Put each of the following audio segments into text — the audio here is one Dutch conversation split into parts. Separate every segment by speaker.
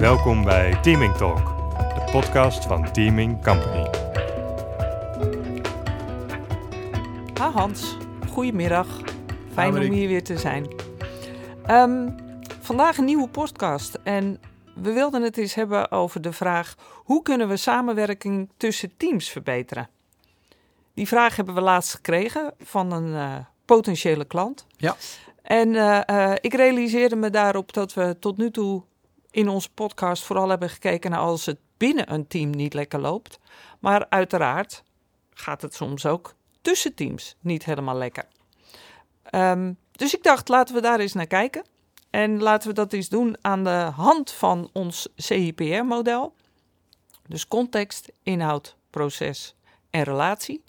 Speaker 1: Welkom bij Teaming Talk, de podcast van Teaming Company.
Speaker 2: Ha Hans, goedemiddag. Fijn om hier weer te zijn. Ehm, vandaag een nieuwe podcast en we wilden het eens hebben over de vraag... hoe kunnen we samenwerking tussen teams verbeteren? Die vraag hebben we laatst gekregen van een eh, potentiële klant.
Speaker 3: Ja.
Speaker 2: En eh, eh, ik realiseerde me daarop dat we tot nu toe in onze podcast vooral hebben gekeken naar als het binnen een team niet lekker loopt. Maar uiteraard gaat het soms ook tussen teams niet helemaal lekker. Ehm, dus ik dacht, laten we daar eens naar kijken. En laten we dat eens doen aan de hand van ons CIPR-model. Dus context, inhoud, proces en relatie.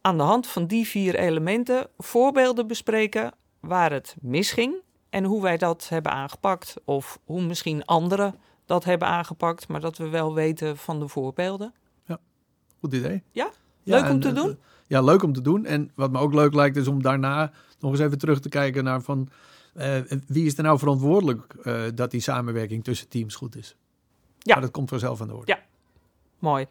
Speaker 2: Aan de hand van die vier elementen voorbeelden bespreken waar het misging en hoe wij dat hebben aangepakt. Of hoe misschien anderen dat hebben aangepakt, maar dat we wel weten van de voorbeelden.
Speaker 3: Goed idee.
Speaker 2: Ja? Leuk om te
Speaker 3: eh,
Speaker 2: doen?
Speaker 3: Ja, leuk om te doen. En wat me ook leuk lijkt is om daarna nog eens even terug te kijken naar van... eh, wie is er nou verantwoordelijk eh, dat die samenwerking tussen teams goed is?
Speaker 2: Ja.
Speaker 3: Maar dat komt vanzelf aan de orde.
Speaker 2: Ja. Mooi.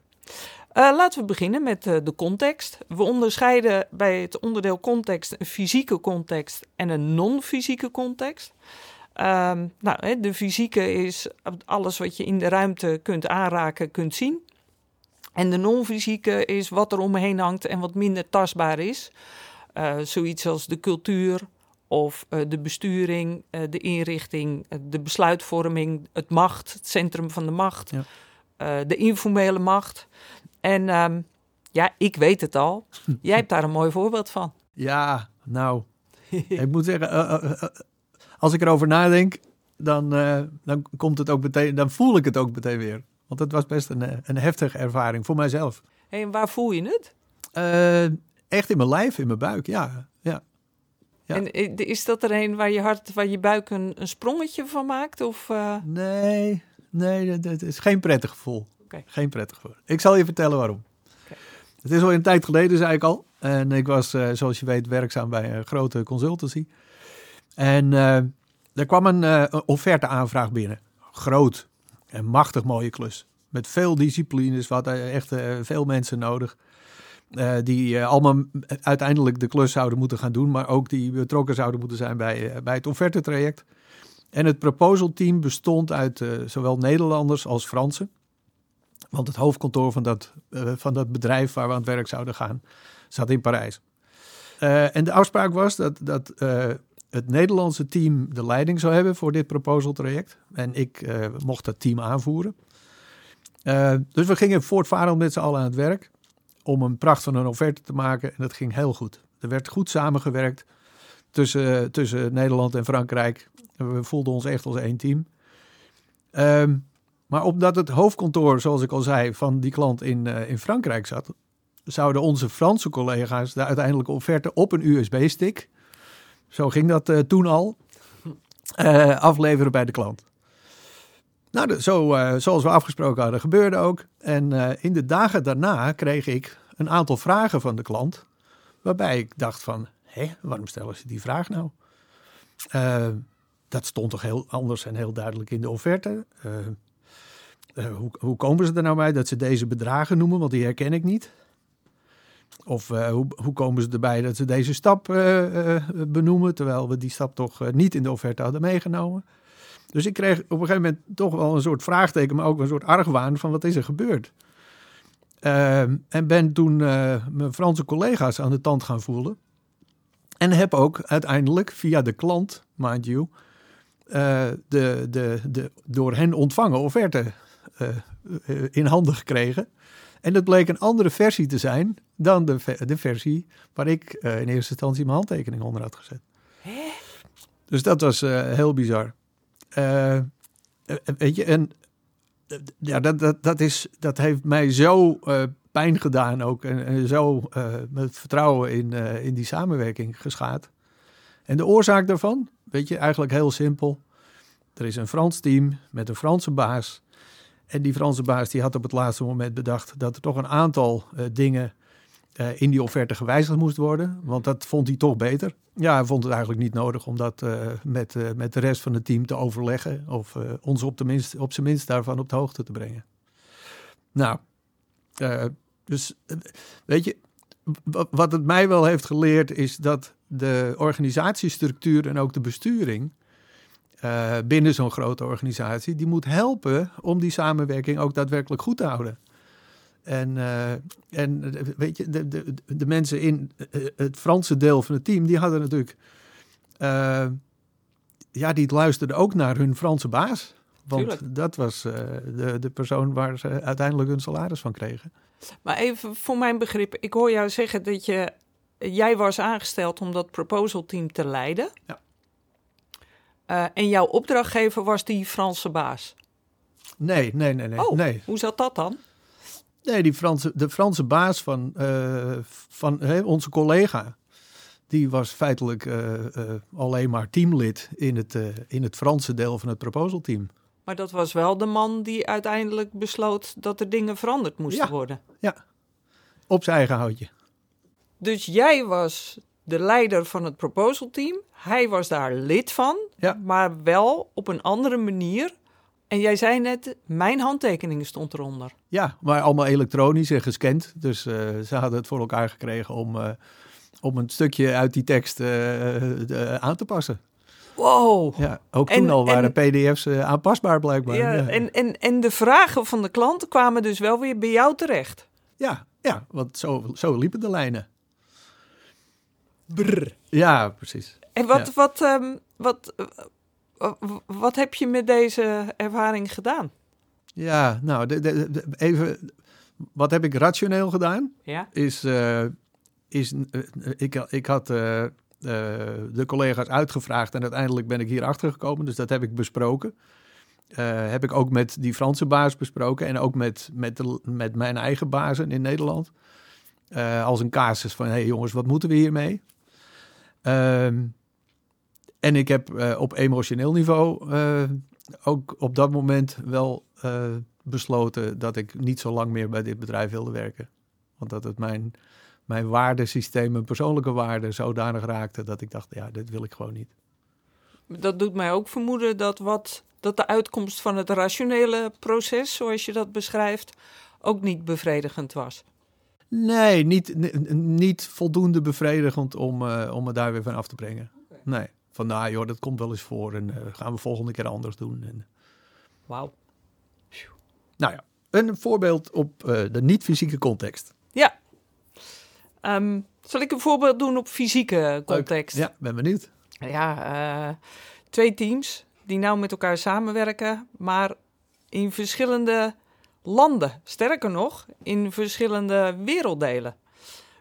Speaker 2: Eh, laten we beginnen met eh, de context. We onderscheiden bij het onderdeel context een fysieke context en een non-fysieke context. Ehm, nou, hè, de fysieke is alles wat je in de ruimte kunt aanraken, kunt zien. En de non-fysieke is wat er omheen hangt en wat minder tastbaar is. Eh, zoiets als de cultuur of de besturing, de inrichting, de besluitvorming, het macht, het centrum van de macht,
Speaker 3: Ja.
Speaker 2: de informele macht. En ehm, ja, ik weet het al. Jij hebt daar een mooi voorbeeld van.
Speaker 3: Ja, nou, ik moet zeggen, eh, eh, eh, als ik erover nadenk, dan, dan komt het ook meteen, dan voel ik het ook meteen weer. Want het was best een, een heftige ervaring voor mijzelf.
Speaker 2: Hey, en waar voel je het?
Speaker 3: Echt in mijn lijf, in mijn buik, ja. ja. Ja.
Speaker 2: En is dat er een waar je hart, waar je buik een, een sprongetje van maakt? Of,
Speaker 3: Nee, nee, dat is geen prettig gevoel. Geen prettig gevoel. Ik zal je vertellen waarom. Het is al een tijd geleden, zei ik al. En ik was, eh, zoals je weet, werkzaam bij een grote consultancy. En eh, er kwam een eh, een offerte-aanvraag binnen. Groot en machtig mooie klus. Met veel disciplines, wat echt veel mensen nodig. die allemaal uiteindelijk de klus zouden moeten gaan doen, maar ook die betrokken zouden moeten zijn bij, bij het offertetraject. En het proposal team bestond uit zowel Nederlanders als Fransen. Want het hoofdkantoor van dat, eh, van dat bedrijf waar we aan het werk zouden gaan, zat in Parijs. Eh, en de afspraak was dat, dat eh, het Nederlandse team de leiding zou hebben voor dit proposal traject. En ik mocht dat team aanvoeren. Dus we gingen voortvarend met z'n allen aan het werk om een pracht van een offerte te maken. En dat ging heel goed. Er werd goed samengewerkt tussen, tussen Nederland en Frankrijk. We voelden ons echt als één team. Ehm, maar omdat het hoofdkantoor, zoals ik al zei, van die klant in, eh, in Frankrijk zat, zouden onze Franse collega's de uiteindelijke offerte op een USB-stick, zo ging dat eh, toen al, eh, afleveren bij de klant. Nou, zo, zoals we afgesproken hadden, gebeurde ook. En in de dagen daarna kreeg ik een aantal vragen van de klant, waarbij ik dacht van, hé, waarom stellen ze die vraag nou? Dat stond toch heel anders en heel duidelijk in de offerte. Eh, hoe, hoe komen ze er nou bij dat ze deze bedragen noemen? Want die herken ik niet. Of eh, hoe, hoe komen ze erbij dat ze deze stap eh, benoemen, terwijl we die stap toch niet in de offerte hadden meegenomen? Dus ik kreeg op een gegeven moment toch wel een soort vraagteken, maar ook een soort argwaan van wat is er gebeurd? Ehm, en ben toen mijn Franse collega's aan de tand gaan voelen. En heb ook uiteindelijk via de klant, mind you, de, de, de door hen ontvangen offerte in handen gekregen. En dat bleek een andere versie te zijn dan de, de versie waar ik eh, in eerste instantie mijn handtekening onder had gezet. Dus dat was eh, heel bizar. Eh, eh, weet je, en eh, ja, dat, dat, dat, is, dat heeft mij zo eh, pijn gedaan ook. En, en zo eh, met vertrouwen in, eh, in die samenwerking geschaad. En de oorzaak daarvan, weet je, eigenlijk heel simpel. Er is een Frans team met een Franse baas. En die Franse baas die had op het laatste moment bedacht dat er toch een aantal eh, dingen eh, in die offerte gewijzigd moest worden. Want dat vond hij toch beter. Ja, hij vond het eigenlijk niet nodig om dat eh, met, met de rest van het team te overleggen. Of ons op, de minst, op zijn minst daarvan op de hoogte te brengen. Nou, dus weet je, wat het mij wel heeft geleerd is dat de organisatiestructuur en ook de besturing eh, binnen zo'n grote organisatie, die moet helpen om die samenwerking ook daadwerkelijk goed te houden. En, eh, en eh, weet je, de, de, de mensen in het Franse deel van het team, die hadden natuurlijk, ja, die luisterden ook naar hun Franse baas. Want
Speaker 2: Tuurlijk.
Speaker 3: dat was de, de persoon waar ze uiteindelijk hun salaris van kregen.
Speaker 2: Maar even voor mijn begrip, ik hoor jou zeggen dat je, jij was aangesteld om dat proposal team te leiden.
Speaker 3: Ja.
Speaker 2: Eh, en jouw opdrachtgever was die Franse baas.
Speaker 3: Nee, nee, nee, nee.
Speaker 2: Oh,
Speaker 3: nee.
Speaker 2: hoe zat dat dan?
Speaker 3: Nee, die Franse, de Franse baas van, eh, van hè, onze collega, die was feitelijk eh, alleen maar teamlid in het, in het Franse deel van het proposal team.
Speaker 2: Maar dat was wel de man die uiteindelijk besloot dat er dingen veranderd moesten
Speaker 3: Ja.
Speaker 2: worden.
Speaker 3: Op zijn eigen houtje.
Speaker 2: Dus jij was de leider van het proposal team. Hij was daar lid van,
Speaker 3: Ja.
Speaker 2: maar wel op een andere manier. En jij zei net, mijn handtekening stond eronder.
Speaker 3: Ja, maar allemaal elektronisch en gescand. Dus eh, ze hadden het voor elkaar gekregen om, eh, om een stukje uit die tekst eh, aan te passen.
Speaker 2: Wow.
Speaker 3: Ja, ook
Speaker 2: En-
Speaker 3: toen al waren
Speaker 2: en-
Speaker 3: pdf's aanpasbaar blijkbaar.
Speaker 2: Ja,
Speaker 3: Ja,
Speaker 2: en, en, en de vragen van de klanten kwamen dus wel weer bij jou terecht.
Speaker 3: ja, ja, want zo, zo liepen de lijnen.
Speaker 2: Brr.
Speaker 3: Ja, precies.
Speaker 2: En wat,
Speaker 3: Ja.
Speaker 2: wat, ehm, wat, eh, wat heb je met deze ervaring gedaan?
Speaker 3: Ja, nou, de, de- de- even, wat heb ik rationeel gedaan?
Speaker 2: Ja?
Speaker 3: Is, eh, is eh, ik, ik had de collega's uitgevraagd en uiteindelijk ben ik hier achter gekomen, dus dat heb ik besproken. Heb ik ook met die Franse baas besproken en ook met, met, de, met mijn eigen bazen in Nederland. Als een casus van, hé hey jongens, wat moeten we hiermee? Ehm, en ik heb eh, op emotioneel niveau eh, ook op dat moment wel eh, besloten dat ik niet zo lang meer bij dit bedrijf wilde werken. Want dat het mijn, mijn waardesysteem, mijn persoonlijke waarden zodanig raakte dat ik dacht, ja, dit wil ik gewoon niet.
Speaker 2: Dat doet mij ook vermoeden dat, wat, dat de uitkomst van het rationele proces, zoals je dat beschrijft, ook niet bevredigend was.
Speaker 3: Nee, niet, niet voldoende bevredigend om, eh, om me daar weer van af te brengen. Nee, van nou joh, dat komt wel eens voor en eh, gaan we volgende keer anders doen. En,
Speaker 2: Wauw.
Speaker 3: nou ja, een voorbeeld op eh, de niet-fysieke context.
Speaker 2: Ja. Ehm, zal ik een voorbeeld doen op fysieke context?
Speaker 3: Ja, ben benieuwd.
Speaker 2: Ja, twee teams die nou met elkaar samenwerken, maar in verschillende landen. Sterker nog, in verschillende werelddelen.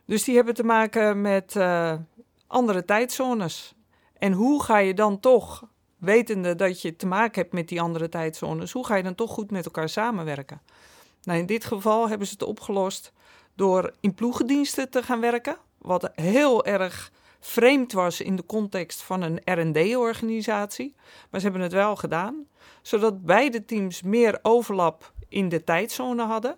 Speaker 2: Dus die hebben te maken met eh, andere tijdzones. En hoe ga je dan toch, wetende dat je te maken hebt met die andere tijdzones, hoe ga je dan toch goed met elkaar samenwerken? Nou, in dit geval hebben ze het opgelost door in ploegendiensten te gaan werken. Wat heel erg vreemd was in de context van een RD-organisatie. Maar ze hebben het wel gedaan, zodat beide teams meer overlap in de tijdzone hadden.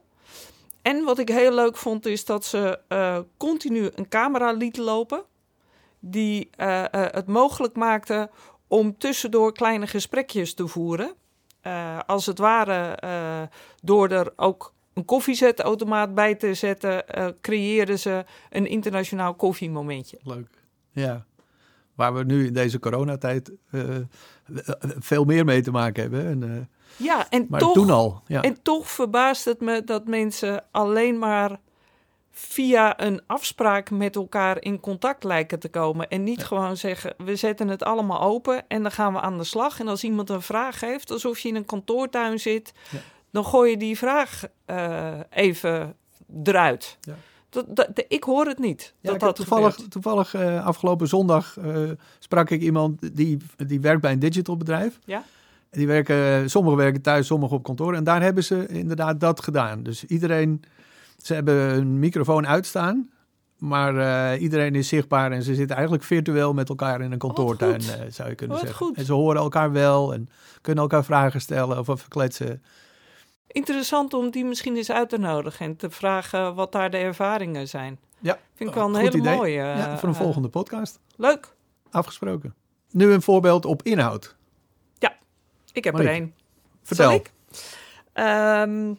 Speaker 2: En wat ik heel leuk vond, is dat ze eh, continu een camera lieten lopen. Die eh, eh, het mogelijk maakte om tussendoor kleine gesprekjes te voeren. Als het ware, door er ook een koffiezetautomaat bij te zetten, creëerden ze een internationaal koffiemomentje.
Speaker 3: Leuk. Ja, waar we nu in deze coronatijd veel meer mee te maken hebben. En,
Speaker 2: Ja, en
Speaker 3: maar
Speaker 2: toch,
Speaker 3: toen al, ja.
Speaker 2: en toch verbaast het me dat mensen alleen maar via een afspraak met elkaar in contact lijken te komen. En niet gewoon zeggen, we zetten het allemaal open en dan gaan we aan de slag. En als iemand een vraag heeft, alsof je in een kantoortuin zit,
Speaker 3: Ja.
Speaker 2: dan gooi je die vraag eh, even eruit.
Speaker 3: Ja.
Speaker 2: Dat, ik hoor het niet.
Speaker 3: Ja,
Speaker 2: dat
Speaker 3: toevallig, toevallig eh, afgelopen zondag eh, sprak ik iemand die, die werkt bij een digital bedrijf.
Speaker 2: Ja.
Speaker 3: Die werken, sommigen werken thuis, sommigen op kantoor. En daar hebben ze inderdaad dat gedaan. Dus iedereen, ze hebben een microfoon uitstaan. Maar eh, iedereen is zichtbaar en ze zitten eigenlijk virtueel met elkaar in een kantoortuin,
Speaker 2: goed.
Speaker 3: eh, zou je kunnen
Speaker 2: Wat
Speaker 3: zeggen.
Speaker 2: goed.
Speaker 3: En ze horen elkaar wel en kunnen elkaar vragen stellen of even kletsen.
Speaker 2: Interessant om die misschien eens uit te nodigen en te vragen wat daar de ervaringen zijn.
Speaker 3: Ja,
Speaker 2: Vind ik wel een hele
Speaker 3: idee.
Speaker 2: mooie.
Speaker 3: ja, voor een
Speaker 2: eh,
Speaker 3: volgende podcast.
Speaker 2: Leuk.
Speaker 3: Afgesproken. Nu een voorbeeld op inhoud.
Speaker 2: Ik heb
Speaker 3: Marieke,
Speaker 2: er één.
Speaker 3: Vertel.
Speaker 2: Ik? Ehm,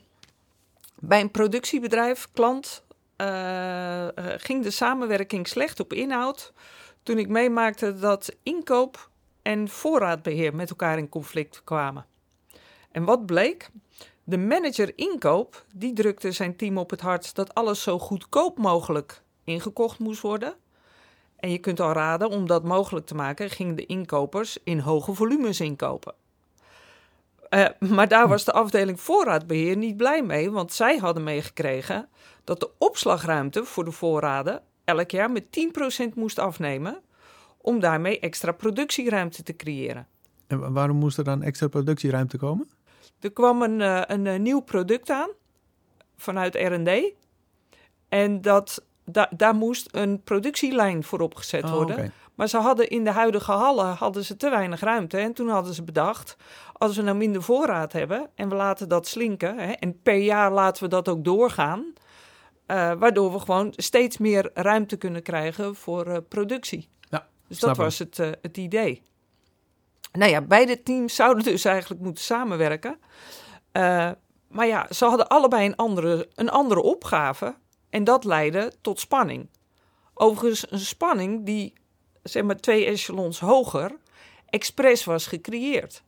Speaker 2: bij een productiebedrijf, klant, eh, eh, ging de samenwerking slecht op inhoud. Toen ik meemaakte dat inkoop en voorraadbeheer met elkaar in conflict kwamen. En wat bleek? De manager inkoop, die drukte zijn team op het hart dat alles zo goedkoop mogelijk ingekocht moest worden. En je kunt al raden, om dat mogelijk te maken, gingen de inkopers in hoge volumes inkopen. Eh, maar daar was de afdeling voorraadbeheer niet blij mee, want zij hadden meegekregen dat de opslagruimte voor de voorraden elk jaar met 10% moest afnemen om daarmee extra productieruimte te creëren.
Speaker 3: En wa- waarom moest er dan extra productieruimte komen?
Speaker 2: Er kwam een, eh, een, eh, nieuw product aan vanuit R&D en dat, da- daar moest een productielijn voor opgezet
Speaker 3: Oh,
Speaker 2: worden. Maar ze hadden in de huidige hallen hadden ze te weinig ruimte. En toen hadden ze bedacht, als we nou minder voorraad hebben en we laten dat slinken, hè, en per jaar laten we dat ook doorgaan, eh, waardoor we gewoon steeds meer ruimte kunnen krijgen voor eh, productie.
Speaker 3: Ja,
Speaker 2: dus dat was het, eh, het idee. Nou ja, beide teams zouden dus eigenlijk moeten samenwerken. Maar ja, ze hadden allebei een andere, een andere opgave. En dat leidde tot spanning. Overigens een spanning die, zeg maar, twee echelons hoger, expres was gecreëerd.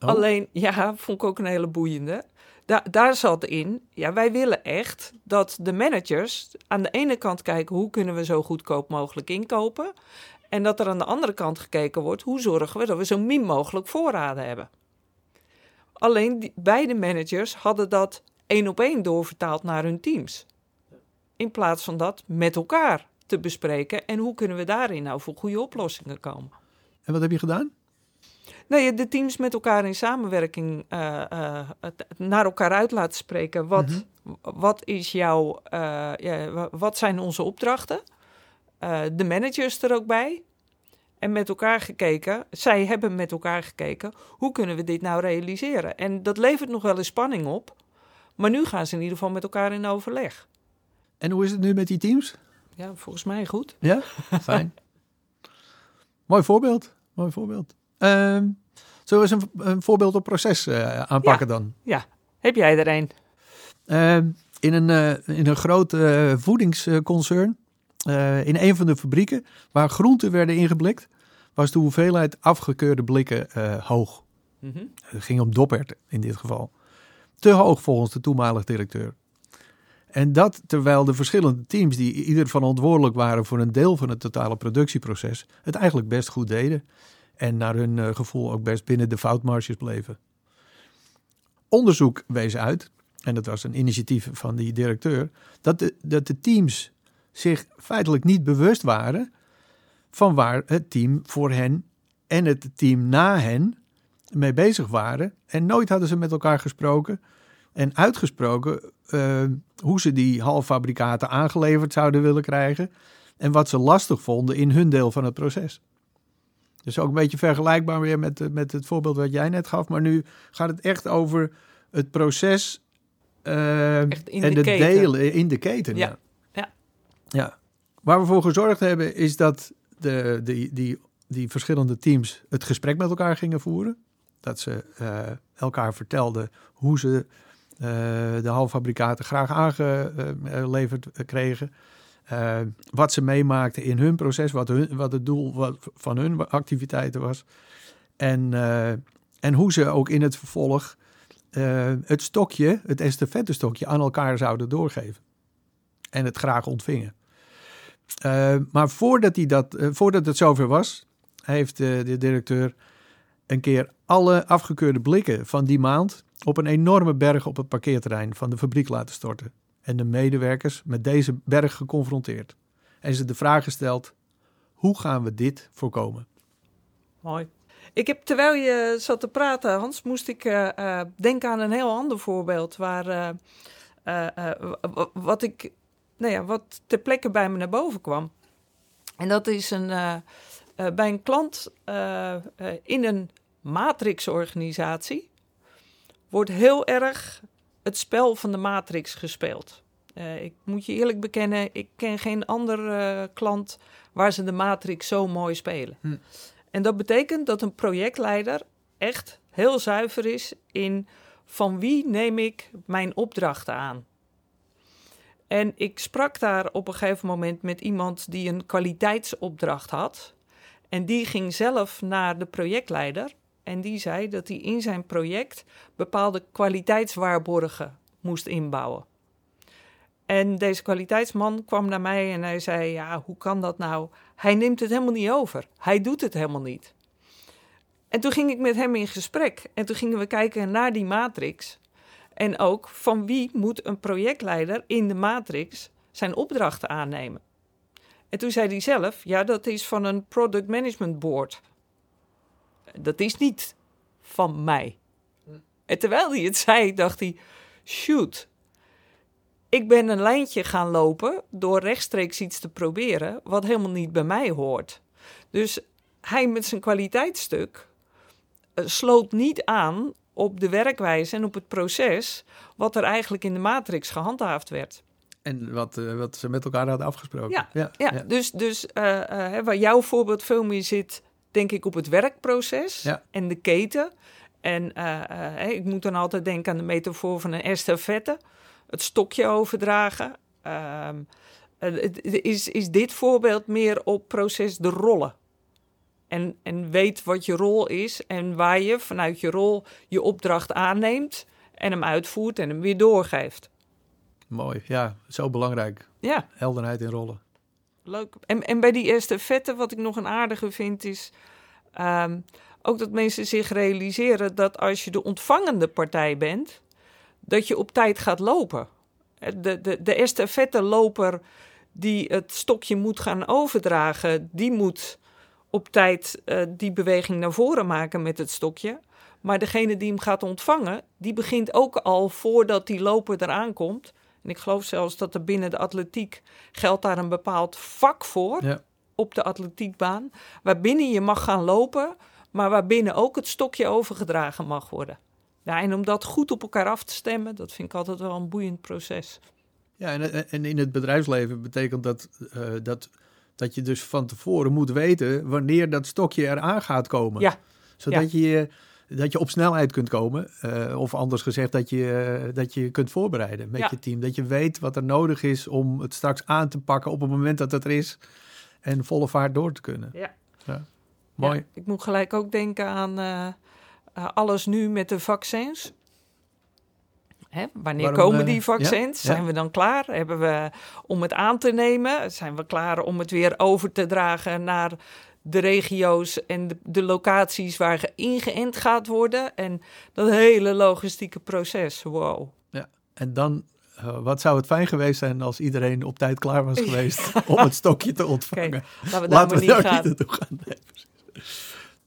Speaker 3: Oh.
Speaker 2: Alleen, ja, vond ik ook een hele boeiende. Da daar zat in, ja, wij willen echt dat de managers aan de ene kant kijken hoe kunnen we zo goedkoop mogelijk inkopen. En dat er aan de andere kant gekeken wordt, hoe zorgen we dat we zo min mogelijk voorraden hebben. Alleen die, beide managers hadden dat één op één doorvertaald naar hun teams. In plaats van dat met elkaar te bespreken en hoe kunnen we daarin nou voor goede oplossingen komen.
Speaker 3: En wat heb je gedaan?
Speaker 2: Nee, de teams met elkaar in samenwerking eh, eh, naar elkaar uit laten spreken. Wat,
Speaker 3: Mhm.
Speaker 2: wat is jouw, eh, ja, wa- wat zijn onze opdrachten? De managers er ook bij. En met elkaar gekeken, zij hebben met elkaar gekeken, hoe kunnen we dit nou realiseren? En dat levert nog wel eens spanning op. Maar nu gaan ze in ieder geval met elkaar in overleg.
Speaker 3: En hoe is het nu met die teams?
Speaker 2: Ja, volgens mij goed.
Speaker 3: Ja, fijn. Mooi voorbeeld. Mooi voorbeeld. Ehm, zullen we eens een, een voorbeeld op proces eh, aanpakken dan?
Speaker 2: Heb jij er een?
Speaker 3: Ehm, in, een, eh, in een groot eh, voedingsconcern, in een van de fabrieken waar groenten werden ingeblikt, was de hoeveelheid afgekeurde blikken hoog.
Speaker 2: Mhm.
Speaker 3: Het ging om dopperten in dit geval. Te hoog volgens de toenmalig directeur. En dat terwijl de verschillende teams die ieder verantwoordelijk waren voor een deel van het totale productieproces, het eigenlijk best goed deden. En naar hun eh, gevoel ook best binnen de foutmarges bleven. Onderzoek wees uit, en dat was een initiatief van die directeur, dat de, dat de teams zich feitelijk niet bewust waren van waar het team voor hen en het team na hen mee bezig waren. En nooit hadden ze met elkaar gesproken en uitgesproken eh, hoe ze die halffabrikaten aangeleverd zouden willen krijgen. En wat ze lastig vonden in hun deel van het proces. Dus ook een beetje vergelijkbaar weer met, eh, met het voorbeeld wat jij net gaf. Maar nu gaat het echt over het proces eh, en
Speaker 2: de
Speaker 3: delen in de keten.
Speaker 2: Ja.
Speaker 3: Ja.
Speaker 2: Ja.
Speaker 3: Waar we voor gezorgd hebben is dat de, die, die, die verschillende teams het gesprek met elkaar gingen voeren. Dat ze elkaar vertelden hoe ze de halffabrikaten graag aangeleverd kregen. Eh, wat ze meemaakten in hun proces, wat, hun, wat het doel van hun activiteiten was. En, eh, en hoe ze ook in het vervolg eh, het stokje, het estafette stokje, aan elkaar zouden doorgeven. En het graag ontvingen. Eh, maar voordat, hij dat, eh, voordat het zover was, heeft eh, de directeur een keer alle afgekeurde blikken van die maand op een enorme berg op het parkeerterrein van de fabriek laten storten. En de medewerkers met deze berg geconfronteerd. En ze de vraag gesteld: hoe gaan we dit voorkomen?
Speaker 2: Mooi. Ik heb, terwijl je zat te praten, Hans, moest ik eh, denken aan een heel ander voorbeeld. Waar, eh, wat, ik, nou ja, wat ter plekke bij me naar boven kwam. En dat is een, bij een klant in een matrixorganisatie. Wordt heel erg het spel van de matrix gespeeld. Uh, ik moet je eerlijk bekennen, ik ken geen andere klant waar ze de matrix zo mooi spelen. Hm. En dat betekent dat een projectleider echt heel zuiver is in van wie neem ik mijn opdrachten aan. En ik sprak daar op een gegeven moment met iemand die een kwaliteitsopdracht had. En die ging zelf naar de projectleider. En die zei dat hij in zijn project bepaalde kwaliteitswaarborgen moest inbouwen. En deze kwaliteitsman kwam naar mij en hij zei: Ja, hoe kan dat nou? Hij neemt het helemaal niet over. Hij doet het helemaal niet. En toen ging ik met hem in gesprek. En toen gingen we kijken naar die matrix. En ook van wie moet een projectleider in de matrix zijn opdrachten aannemen. En toen zei hij zelf: Ja, dat is van een product management board. Dat is niet van mij. En terwijl hij het zei, dacht hij: Shoot, ik ben een lijntje gaan lopen door rechtstreeks iets te proberen wat helemaal niet bij mij hoort. Dus hij met zijn kwaliteitsstuk uh, sloot niet aan op de werkwijze en op het proces wat er eigenlijk in de matrix gehandhaafd werd.
Speaker 3: En wat, uh, wat ze met elkaar hadden afgesproken.
Speaker 2: Ja, ja, ja. dus, dus uh, waar jouw voorbeeld veel meer zit, denk ik, op het werkproces en de keten. En ik moet dan altijd denken aan de metafoor van een estafette het stokje overdragen. Um, is, is dit voorbeeld meer op proces de rollen? En, en weet wat je rol is en waar je vanuit je rol je opdracht aanneemt en hem uitvoert en hem weer doorgeeft.
Speaker 3: Mooi, ja, zo belangrijk.
Speaker 2: Ja.
Speaker 3: Helderheid in rollen.
Speaker 2: Leuk. En, en bij die eerste vette, wat ik nog een aardige vind, is um, ook dat mensen zich realiseren dat als je de ontvangende partij bent, dat je op tijd gaat lopen. De, de, de estafette loper die het stokje moet gaan overdragen, die moet op tijd uh, die beweging naar voren maken met het stokje. Maar degene die hem gaat ontvangen, die begint ook al voordat die loper eraan komt. En ik geloof zelfs dat er binnen de atletiek geldt daar een bepaald vak voor ja. op de atletiekbaan. Waarbinnen je mag gaan lopen, maar waarbinnen ook het stokje overgedragen mag worden. Ja, en om dat goed op elkaar af te stemmen, dat vind ik altijd wel een boeiend proces.
Speaker 3: Ja, en, en in het bedrijfsleven betekent dat, uh, dat dat je dus van tevoren moet weten wanneer dat stokje eraan gaat komen.
Speaker 2: Ja.
Speaker 3: Zodat je dat je op snelheid kunt komen. Uh, of anders gezegd, dat je, uh, dat je kunt voorbereiden met je team. Dat je weet wat er nodig is om het straks aan te pakken op het moment dat het er is. En volle vaart door te kunnen.
Speaker 2: Ja.
Speaker 3: ja. Mooi.
Speaker 2: ik moet gelijk ook denken aan uh, alles nu met de vaccins. Hè? Wanneer Waarom, komen die vaccins? Zijn we dan klaar? Hebben we om het aan te nemen? Zijn we klaar om het weer over te dragen naar de regio's en de, de locaties waar ingeënt gaat worden? En dat hele logistieke proces. Wow.
Speaker 3: Ja, en dan uh, wat zou het fijn geweest zijn als iedereen op tijd klaar was geweest om het stokje te ontvangen. Okay,
Speaker 2: laten we daar maar niet gaan.
Speaker 3: gaan. Nee,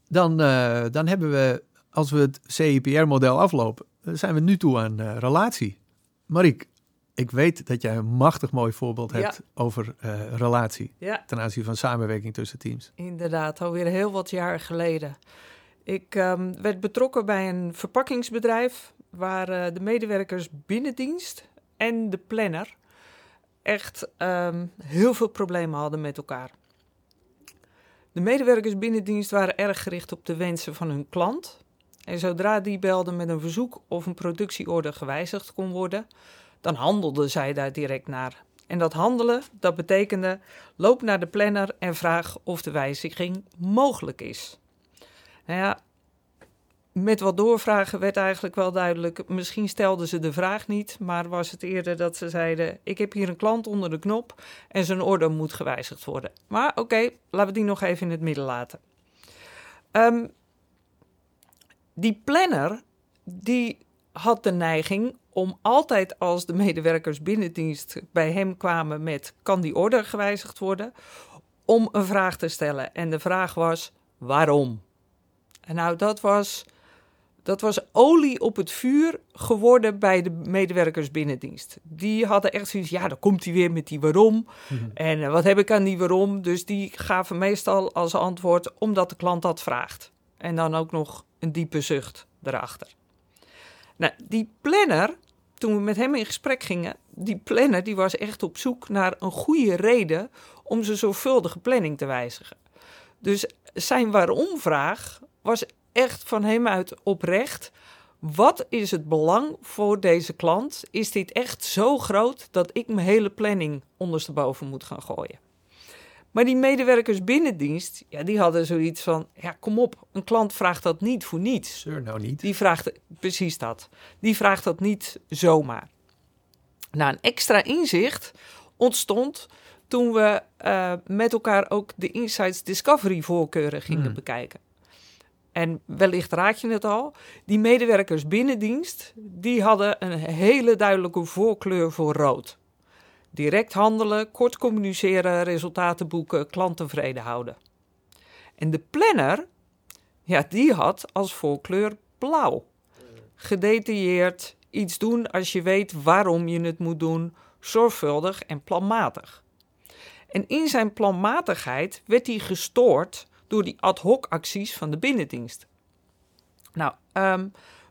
Speaker 3: dan, uh, dan hebben we als we het CIPR-model aflopen, eh, zijn we nu toe aan uh, relatie. Mariek, ik weet dat jij een machtig mooi voorbeeld hebt over uh, relatie
Speaker 2: ja.
Speaker 3: ten aanzien van samenwerking tussen teams.
Speaker 2: Inderdaad, alweer heel wat jaar geleden. Ik um, werd betrokken bij een verpakkingsbedrijf waar uh, de medewerkers binnendienst en de planner echt um, heel veel problemen hadden met elkaar. De medewerkers binnendienst waren erg gericht op de wensen van hun klant en zodra die belde met een verzoek of een productieorde gewijzigd kon worden, dan handelden zij daar direct naar. En dat handelen, dat betekende loop naar de planner en vraag of de wijziging mogelijk is. Nou ja, met wat doorvragen werd eigenlijk wel duidelijk, misschien stelden ze de vraag niet, maar was het eerder dat ze zeiden, ik heb hier een klant onder de knop en zijn order moet gewijzigd worden. Maar oké, laten we die nog even in het midden laten. Um, die planner, die had de neiging om altijd als de medewerkers binnendienst bij hem kwamen met kan die order gewijzigd worden, om een vraag te stellen. En de vraag was waarom? En nou, dat was, dat was olie op het vuur geworden bij de medewerkers binnendienst. Die hadden echt zoiets, ja, dan komt hij weer met die waarom. Mhm. En uh, wat heb ik aan die waarom? Dus die gaven meestal als antwoord omdat de klant dat vraagt. En dan ook nog een diepe zucht erachter. Nou, die planner, toen we met hem in gesprek gingen, die planner die was echt op zoek naar een goede reden om zijn zorgvuldige planning te wijzigen. Dus zijn waarom-vraag was echt van hem uit oprecht. Wat is het belang voor deze klant? Is dit echt zo groot dat ik mijn hele planning ondersteboven moet gaan gooien? Maar die medewerkers binnendienst, ja, die hadden zoiets van: ja, kom op, een klant vraagt dat niet voor niets.
Speaker 3: Zeur nou niet.
Speaker 2: Die vraagt precies dat. Die vraagt dat niet zomaar. Nou, een extra inzicht ontstond toen we uh, met elkaar ook de Insights Discovery voorkeuren gingen
Speaker 3: Hmm.
Speaker 2: bekijken. En wellicht raad je het al, die medewerkers binnendienst, die hadden een hele duidelijke voorkleur voor rood. Direct handelen, kort communiceren, resultaten boeken, klant tevreden houden. En de planner, ja, die had als voorkleur blauw. Gedetailleerd, iets doen als je weet waarom je het moet doen, zorgvuldig en planmatig. En in zijn planmatigheid werd hij gestoord door die ad hoc acties van de binnendienst. Nou, ehm,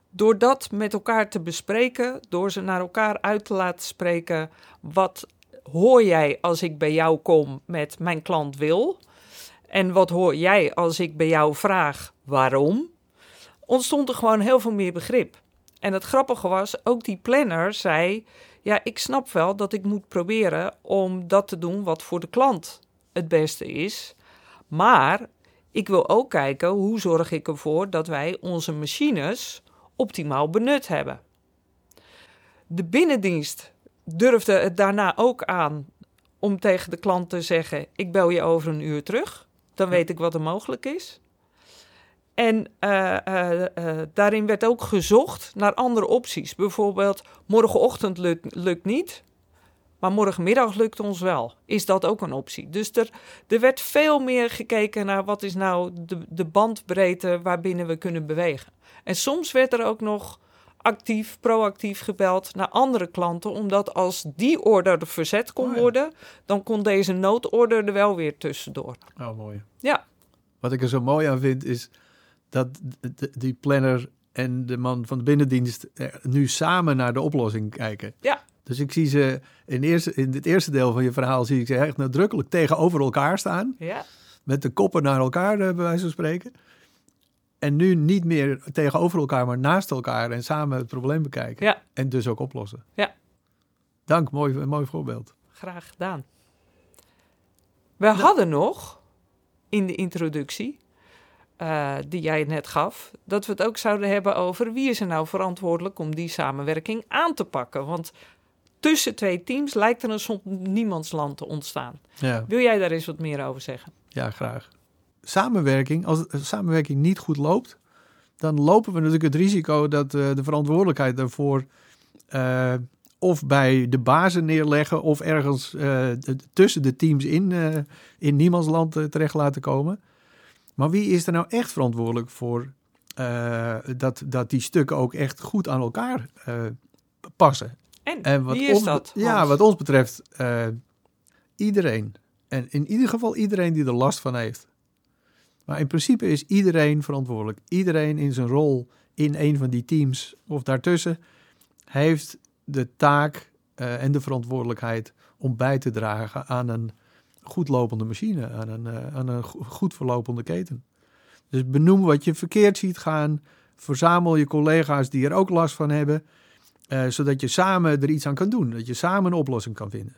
Speaker 2: door dat met elkaar te bespreken, door ze naar elkaar uit te laten spreken, wat hoor jij als ik bij jou kom met mijn klant wil? En wat hoor jij als ik bij jou vraag waarom? Ontstond er gewoon heel veel meer begrip. En het grappige was, ook die planner zei: Ja, ik snap wel dat ik moet proberen om dat te doen wat voor de klant het beste is. Maar ik wil ook kijken hoe zorg ik ervoor dat wij onze machines optimaal benut hebben. De binnendienst durfde het daarna ook aan om tegen de klant te zeggen: Ik bel je over een uur terug. Dan weet ik wat er mogelijk is. En uh, uh, uh, daarin werd ook gezocht naar andere opties. Bijvoorbeeld, morgenochtend lukt, lukt niet, maar morgenmiddag lukt ons wel. Is dat ook een optie? Dus er, er werd veel meer gekeken naar wat is nou de, de bandbreedte waarbinnen we kunnen bewegen. En soms werd er ook nog actief, proactief gebeld naar andere klanten, omdat als die order verzet kon
Speaker 3: Oh ja.
Speaker 2: worden, dan kon deze noodorder er wel weer tussendoor.
Speaker 3: Oh, mooi.
Speaker 2: Ja.
Speaker 3: Wat ik er zo mooi aan vind is dat die planner en de man van de binnendienst nu samen naar de oplossing kijken.
Speaker 2: Ja.
Speaker 3: Dus ik zie ze in, eerste, in het eerste deel van je verhaal zie ik ze echt nadrukkelijk tegenover elkaar staan.
Speaker 2: Ja.
Speaker 3: Met de koppen naar elkaar, eh, bij wijze van spreken. En nu niet meer tegenover elkaar, maar naast elkaar en samen het probleem bekijken.
Speaker 2: Ja.
Speaker 3: En dus ook oplossen.
Speaker 2: Ja.
Speaker 3: Dank, mooi, een mooi voorbeeld.
Speaker 2: Graag gedaan. We hadden nog in de introductie, eh, die jij net gaf, dat we het ook zouden hebben over wie is er nou verantwoordelijk om die samenwerking aan te pakken. Want tussen twee teams lijkt er een soort niemandsland te ontstaan.
Speaker 3: Ja.
Speaker 2: Wil jij daar eens wat meer over zeggen?
Speaker 3: Ja, graag. Samenwerking, als de samenwerking niet goed loopt, dan lopen we natuurlijk het risico dat eh, de verantwoordelijkheid daarvoor eh, of bij de bazen neerleggen of ergens eh, tussen de teams in, in niemandsland eh, terecht laten komen. Maar wie is er nou echt verantwoordelijk voor dat, dat die stukken ook echt goed aan elkaar passen?
Speaker 2: En,
Speaker 3: En wat
Speaker 2: wie is
Speaker 3: ons,
Speaker 2: dat?
Speaker 3: Ja,
Speaker 2: Hans?
Speaker 3: wat ons betreft, iedereen. En in ieder geval iedereen die er last van heeft. Maar in principe is iedereen verantwoordelijk. Iedereen in zijn rol in een van die teams of daartussen heeft de taak eh, en de verantwoordelijkheid om bij te dragen aan een goed lopende machine, aan een, eh, aan een go- goed verlopende keten. Dus benoem wat je verkeerd ziet gaan. Verzamel je collega's die er ook last van hebben. Eh, zodat je samen er iets aan kan doen. Dat je samen een oplossing kan vinden.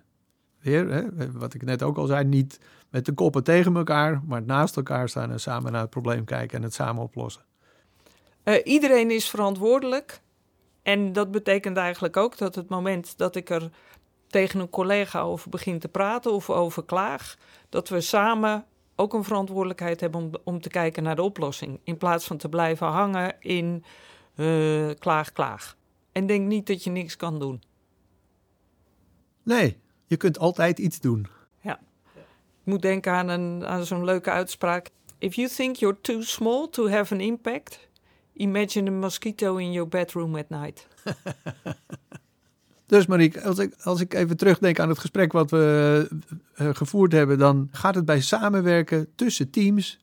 Speaker 3: Weer, hè, wat ik net ook al zei, niet met de koppen tegen elkaar, maar naast elkaar staan en samen naar het probleem kijken en het samen oplossen.
Speaker 2: Eh, iedereen is verantwoordelijk. En dat betekent eigenlijk ook dat het moment dat ik er tegen een collega over begin te praten of over klaag, dat we samen ook een verantwoordelijkheid hebben om, om te kijken naar de oplossing. In plaats van te blijven hangen in eh, klaag, klaag. En denk niet dat je niks kan doen.
Speaker 3: Nee, je kunt altijd iets doen.
Speaker 2: Moet denken aan, een, aan zo'n leuke uitspraak. If you think you're too small to have an impact, imagine a mosquito in your bedroom at night.
Speaker 3: Dus Marieke, als ik, als ik even terugdenk aan het gesprek wat we eh, gevoerd hebben, dan gaat het bij samenwerken tussen teams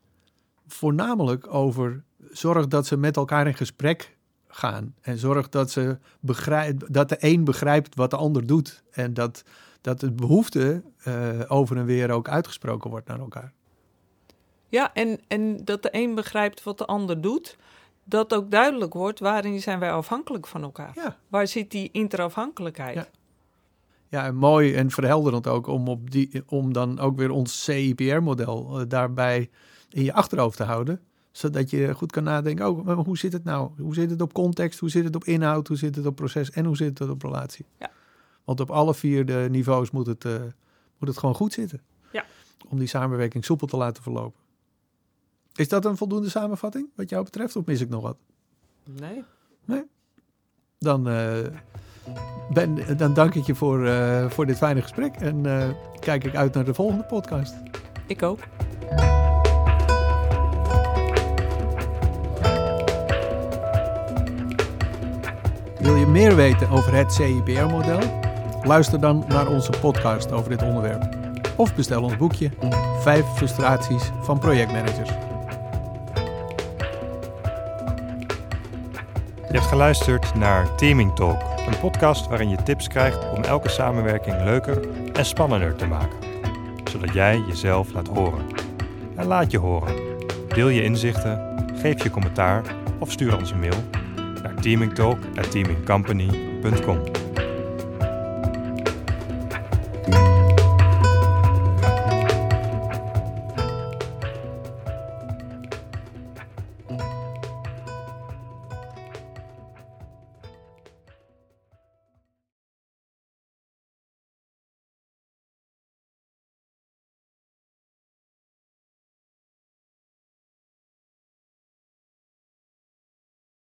Speaker 3: voornamelijk over zorg dat ze met elkaar in gesprek gaan. En zorg dat, ze begrijp, dat de een begrijpt wat de ander doet. En dat, dat de behoefte uh, over en weer ook uitgesproken wordt naar elkaar.
Speaker 2: Ja, en, en dat de een begrijpt wat de ander doet. Dat ook duidelijk wordt waarin zijn wij afhankelijk van elkaar.
Speaker 3: Ja.
Speaker 2: Waar zit die interafhankelijkheid?
Speaker 3: Ja. Ja, mooi en verhelderend ook om, op die, om dan ook weer ons CIPR-model uh, daarbij in je achterhoofd te houden. Zodat je goed kan nadenken, oh, maar hoe zit het nou? Hoe zit het op context? Hoe zit het op inhoud? Hoe zit het op proces? En hoe zit het op relatie?
Speaker 2: Ja.
Speaker 3: Want op alle vier de niveaus moet het, uh, moet het gewoon goed zitten.
Speaker 2: Ja.
Speaker 3: Om die samenwerking soepel te laten verlopen. Is dat een voldoende samenvatting wat jou betreft? Of mis ik nog wat?
Speaker 2: Nee.
Speaker 3: Nee? Dan, uh, ben, dan dank ik je voor, uh, voor dit fijne gesprek. En kijk ik uit naar de volgende podcast.
Speaker 2: Ik ook.
Speaker 3: Wil je meer weten over het CIPR-model? Luister dan naar onze podcast over dit onderwerp. Of bestel ons boekje 5 frustraties van projectmanagers.
Speaker 1: Je hebt geluisterd naar Teaming Talk, een podcast waarin je tips krijgt om elke samenwerking leuker en spannender te maken, zodat jij jezelf laat horen. En laat je horen. Deel je inzichten, geef je commentaar of stuur ons een mail naar teamingtalk@teamingcompany.com.